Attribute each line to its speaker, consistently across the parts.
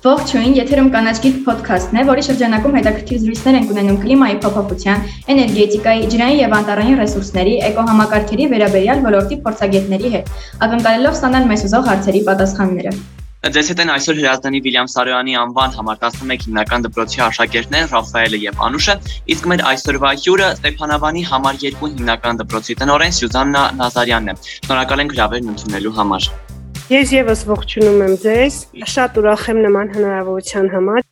Speaker 1: Ողջույն, եթերում կանաչ գիտ ոդքասթն է, որի շրջանակում հետաքրքիր զրույցներ ենք ունենում կլիմայի փոփոխության, էներգետիկայի, ջրային եւ անտառային ռեսուրսների, էկոհամակարգերի վերաբերյալ ոլորտի փորձագետների հետ, ակնկալելով ստանալ մեզ ուզող հարցերի պատասխանները։
Speaker 2: Ձեզ հետ են այսօր Հրազդանի Վիլյամ Սարոյանի անվան համար 11 հիմնական դպրոցի աշակերտներ Ռաֆայելը եւ Անուշը, իսկ մեր այսօրվա հյուրը Ստեփանավանի համար 2 հիմնական դպրոցի տնօրեն Սյուզաննա Նազարյանն է։ Շնորհակալ ենք հրավերն ընդունելու համար։
Speaker 3: Ես եւս ողջունում եմ ձեզ։ Շատ ուրախ եմ նման հնարավորության համար։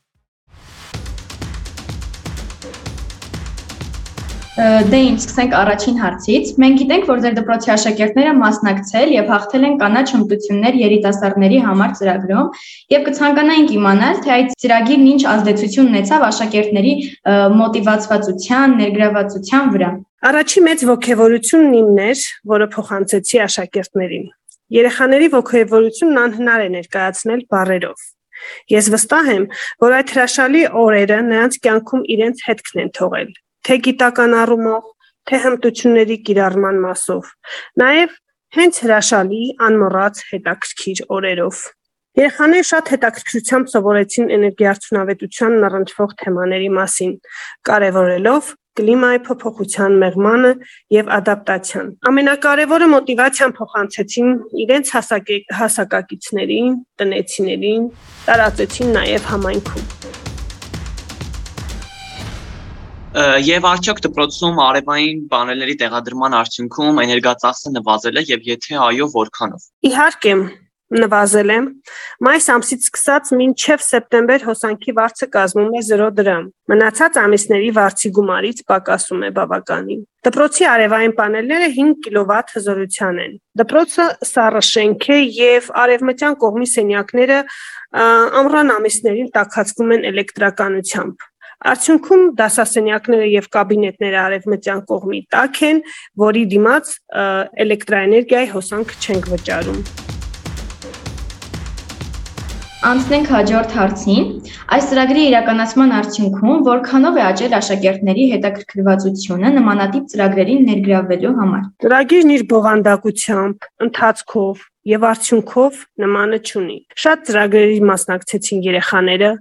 Speaker 1: Դե ինչ, սկսենք առաջին հարցից։ Մենք գիտենք, որ ձեր դպրոցի աշակերտները մասնակցել եւ հաղթել են կանաչ հմտություններ երիտասարդների համար ծրագրում եւ կցանկանայինք իմանալ, թե այդ ծրագիրն ինչ ազդեցություն ունեցավ աշակերտների մոտիվացվածության, ներգրավվածության վրա։
Speaker 3: Առաջի մեծ ողջավորությունն իմն էր, որը փոխանցեցի աշակերտներին։ Երեխաների ոգևորությունն անհնար է ներկայացնել բառերով։ Ես վստահ եմ, որ այդ հրաշալի օրերը նրանց կյանքում իրենց հետքն են թողել, թե գիտական առումով, թե հմտությունների կիրառման մասով, նաև հենց հրաշալի, անմոռաց հետաքրքիր օրերով։ Երեխաները շատ հետաքրքրությամբ սովորեցին էներգիարդյունավետությանն առնչվող թեմաների մասին, կարևորելով կլիմայի փոփոխության մեղմանը եւ ադապտացիան։ Ամենակարևորը մոտիվացիան փոխանցեցին իրենց հասակակիցներին, տնեցիներին, տարածեցին նաեւ համայնքում։
Speaker 2: Եվ արդյոք դպրոցում արևային պանելների տեղադրման արդյունքում էներգածախսը նվազել է եւ եթե այո, որքանով։
Speaker 3: Իհարկե, նվազել է։ Մայիս ամսից սկսած մինչև սեպտեմբեր հոսանքի վարձը կազմում է 0 դրամ։ Մնացած ամիսների վարձի գումարից պակասում է բավականին։ Դպրոցի արևային պանելները 5 կիլովատ հզորության են։ Դպրոցը սառը շենք է եւ արևմտյան կողմի սենյակները ամռան ամիսներին տաքացվում են էլեկտրականությամբ։ Արդյունքում դասասենյակները եւ կաբինետները արևմտյան կողմի տակ են, որի դիմաց էլեկտրաէներգիայի հոսանք չենք վճարում։
Speaker 1: Անցնենք հաջորդ հարցին։ Այս ծրագրի իրականացման արդյունքում որքանով է աճել աշակերտների հետաքրքրվածությունը նմանատիպ ծրագրերին ներգրավվելու համար։
Speaker 3: Ծրագիրն իր բովանդակությամբ, ընթացքով եւ արդյունքով նմանը չունի։ Շատ ծրագրերի մասնակցեցին երեխաները,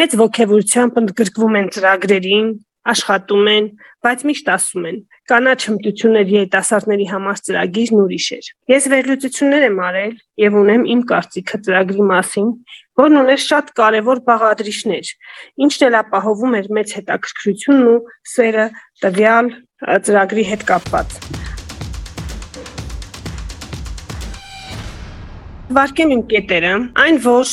Speaker 3: մեծ ողջավորությամբ ընդգրկվում են ծրագրերին, աշխատում են, բայց միշտ ասում են. կանաչ հմտություններ երիտասարդների համար ծրագիրն ուրիշ էր։ Ես վերլուծություններ եմ արել եւ ունեմ իմ կարծիքը ծրագրի մասին, որն ուներ շատ կարևոր բաղադրիչներ, ինչն էլ ապահովում էր մեծ հետաքրքրությունն ու սերը տվյալ ծրագրի հետ կապված։ Վարկեն իմ կետերը, այն որ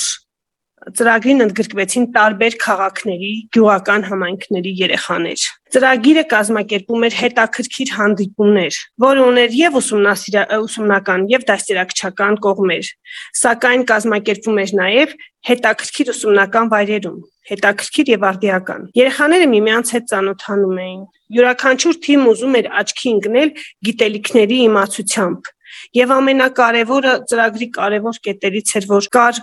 Speaker 3: ծրագրին ընդգրկվեցին տարբեր քաղաքների, գյուղական համայնքների երեխաներ։ Ծրագիրը կազմակերպում էր հետաքրքիր հանդիպումներ, որը ուներ եւ ուսումնական եւ դաստիարակչական կողմեր, սակայն կազմակերպվում էր նաեւ հետաքրքիր ուսումնական վայրերում, հետաքրքիր եւ արդիական։ Երեխաները միմյանց հետ ծանոթանում էին։ Յուրաքանչյուր թիմ ուզում էր աչքի ընկնել գիտելիքների իմացությամբ Եվ ամենակարևորը ծրագրի կարևոր կետերից էր, որ կար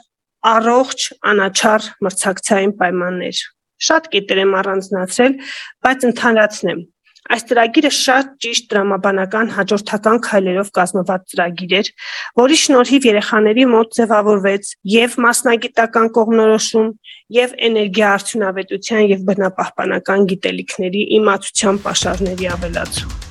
Speaker 3: առողջ, անաչառ մրցակցային պայմաններ։ Շատ կետեր եմ առանձնացրել, բայց ընդհանրացնեմ։ Այս ծրագիրը շատ ճիշտ դրամաբանական հաջորդական քայլերով կազմված ծրագիր էր, որի շնորհիվ երեխաների մոտ ձևավորվեց եւ մասնագիտական կողմնորոշում, եւ էներգիա արդյունավետության եւ բնապահպանական գիտելիքների իմացության pašարների ավելացում։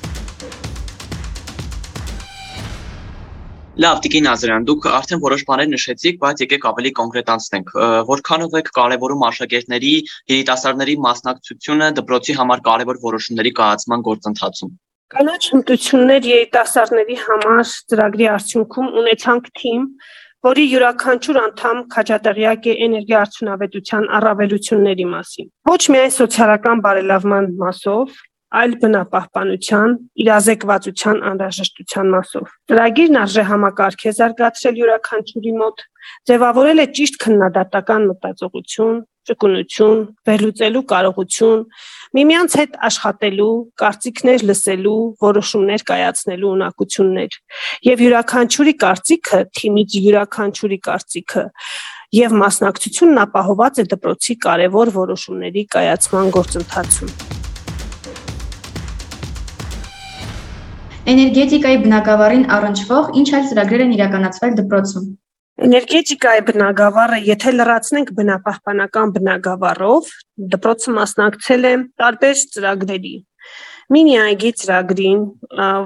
Speaker 2: Լավ, Տիկին Ազարյան, դուք արդեն որոշ բաներ նշեցիք, բայց եկեք ավելի կոնկրետացնենք։ Որքանով եք կարևորում աշակերտների, երիտասարդների մասնակցությունը դպրոցի համար կարևոր որոշումների կայացման գործընթացում։
Speaker 3: Կանաչ հմտություններ երիտասարդների համար ծրագրի արդյունքում ունեցանք թիմ, որի յուրաքանչյուր անդամ քաջատեղյակ է էներգիա արդյունավետության առավելությունների մասին։ Ոչ միայն սոցիալական բարելավման մասով, այլ բնապահպանության, իրազեկվածության անհրաժեշտության մասով։ Ծրագիրն արժե համակարգ է զարգացրել յուրաքանչյուրի մոտ, ձևավորել է ճիշտ քննադատական մտածողություն, ճկունություն, վերլուծելու կարողություն, միմյանց հետ աշխատելու, կարծիքներ լսելու, որոշումներ կայացնելու ունակություններ։ Եվ յուրաքանչյուրի կարծիքը, թիմից յուրաքանչյուրի կարծիքը եւ մասնակցությունն ապահոված է դպրոցի կարևոր որոշումների կայացման գործընթացում։
Speaker 1: Էներգետիկայի բնագավառին առնչվող ինչ այլ ծրագրեր են իրականացվել դպրոցում։
Speaker 3: Էներգետիկայի բնագավառը, եթե լրացնենք բնապահպանական բնագավառով, դպրոցը մասնակցել է տարբեր ծրագրերի մինի այգի ծրագրին,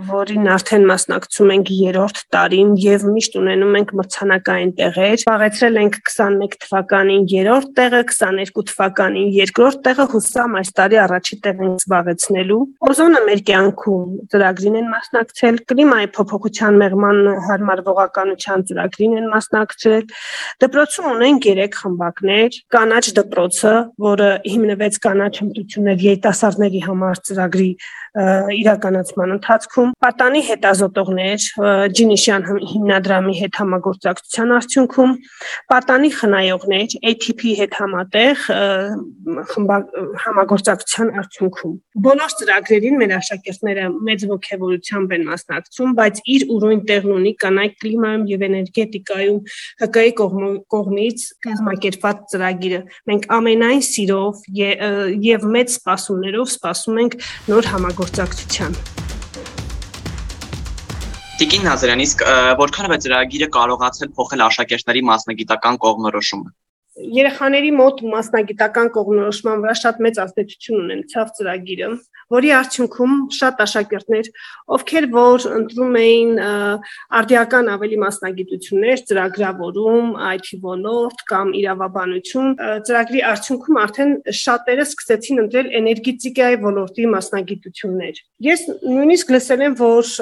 Speaker 3: որին արդեն մասնակցում ենք երրորդ տարին եւ միշտ ունենում ենք մրցանակային տեղեր։ Զբաղեցրել ենք 21 թվականին երրորդ տեղը, 22 թվականին երկրորդ տեղը, հուսամ այս տարի առաջի տեղ ենք զբաղեցնելու։ Օզոնը մեր կյանքում ծրագրին են մասնակցել, կլիմայի փոփոխության մեղման հարմարվողականության ծրագրին են մասնակցել։ Դպրոցում ունենք 3 խմբակներ՝ կանաչ դպրոցը, որը հիմնվեց կանաչ հմտություններ երիտասարդների համար ծրագրի իրականացման ընթացքում պատանի հետազոտողներ Ջինիշյան հիմնադրամի հետ համագործակցության արդյունքում պատանի խնայողներ ATP հետ համատեղ համագործակցության արդյունքում բոլոր ծրագրերին մեր աշակերտները մեծ ողջավորությամբ են մասնակցում բայց իր ուրույն տեղն ունի կանայք կլիմայում եւ էներգետիկայում ՀԿ-ի կողմից կազմակերպված ծրագիրը մենք ամենայն սիրով եւ մեծ սպասումներով սպասում ենք նոր համագործակցության։
Speaker 2: Տիկին Նազարյան, իսկ որքանով է ծրագիրը կարողացել փոխել աշակերտների մասնագիտական կողմնորոշումը
Speaker 3: երեխաների մոտ մասնագիտական կողմնորոշման վրա շատ մեծ ազդեցություն ունեցավ ծրագիրը, որի արդյունքում շատ աշակերտներ, ովքեր որ ընտրում էին արդիական ավելի մասնագիտություններ, ծրագրավորում, IT ոլորտ կամ իրավաբանություն, ծրագրի արդյունքում արդեն շատերը սկսեցին ընտրել էներգետիկայի ոլորտի մասնագիտություններ։ Ես նույնիսկ լսել եմ, որ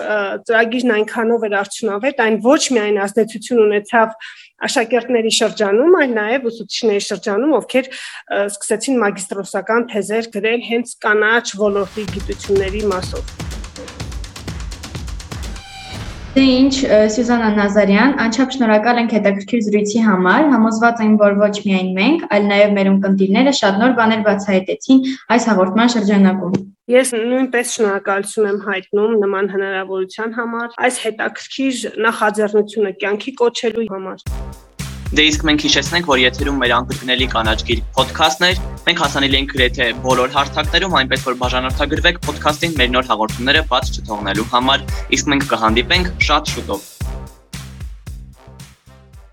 Speaker 3: ծրագիրն այնքանով էր արդյունավետ, այն ոչ միայն ազդեցություն ունեցավ աշակերտների շրջանում, այլ նաև ուսուցիչների շրջանում, ովքեր սկսեցին մագիստրոսական թեզեր գրել հենց կանաչ ոլորտի գիտությունների մասով։
Speaker 1: Դե ինչ, Սյուզանա Նազարյան, անչափ շնորհակալ ենք հետաքրքիր զրույցի համար։ Համոզված եմ, որ ոչ միայն մենք, այլ նաև մեր ունկնդիրները շատ նոր բաներ բացահայտեցին այս հաղորդման շրջանակում։
Speaker 3: Ես նույնպես շնորհակալություն եմ հայտնում նման հնարավորության համար, այս հետաքրքիր նախաձեռնությունը կյանքի կոչելու համար։
Speaker 2: Դե իսկ մենք հիշեցնենք, որ եթերում մեր անկրկնելի կանաչ գիրք ոդքասթն էր։ Մենք հասանելի ենք գրեթե բոլոր հարթակներում, այնպես որ բաժանորդագրվեք ոդքասթին մեր նոր հաղորդումները բաց չթողնելու համար։ Իսկ մենք կհանդիպենք շատ շուտով։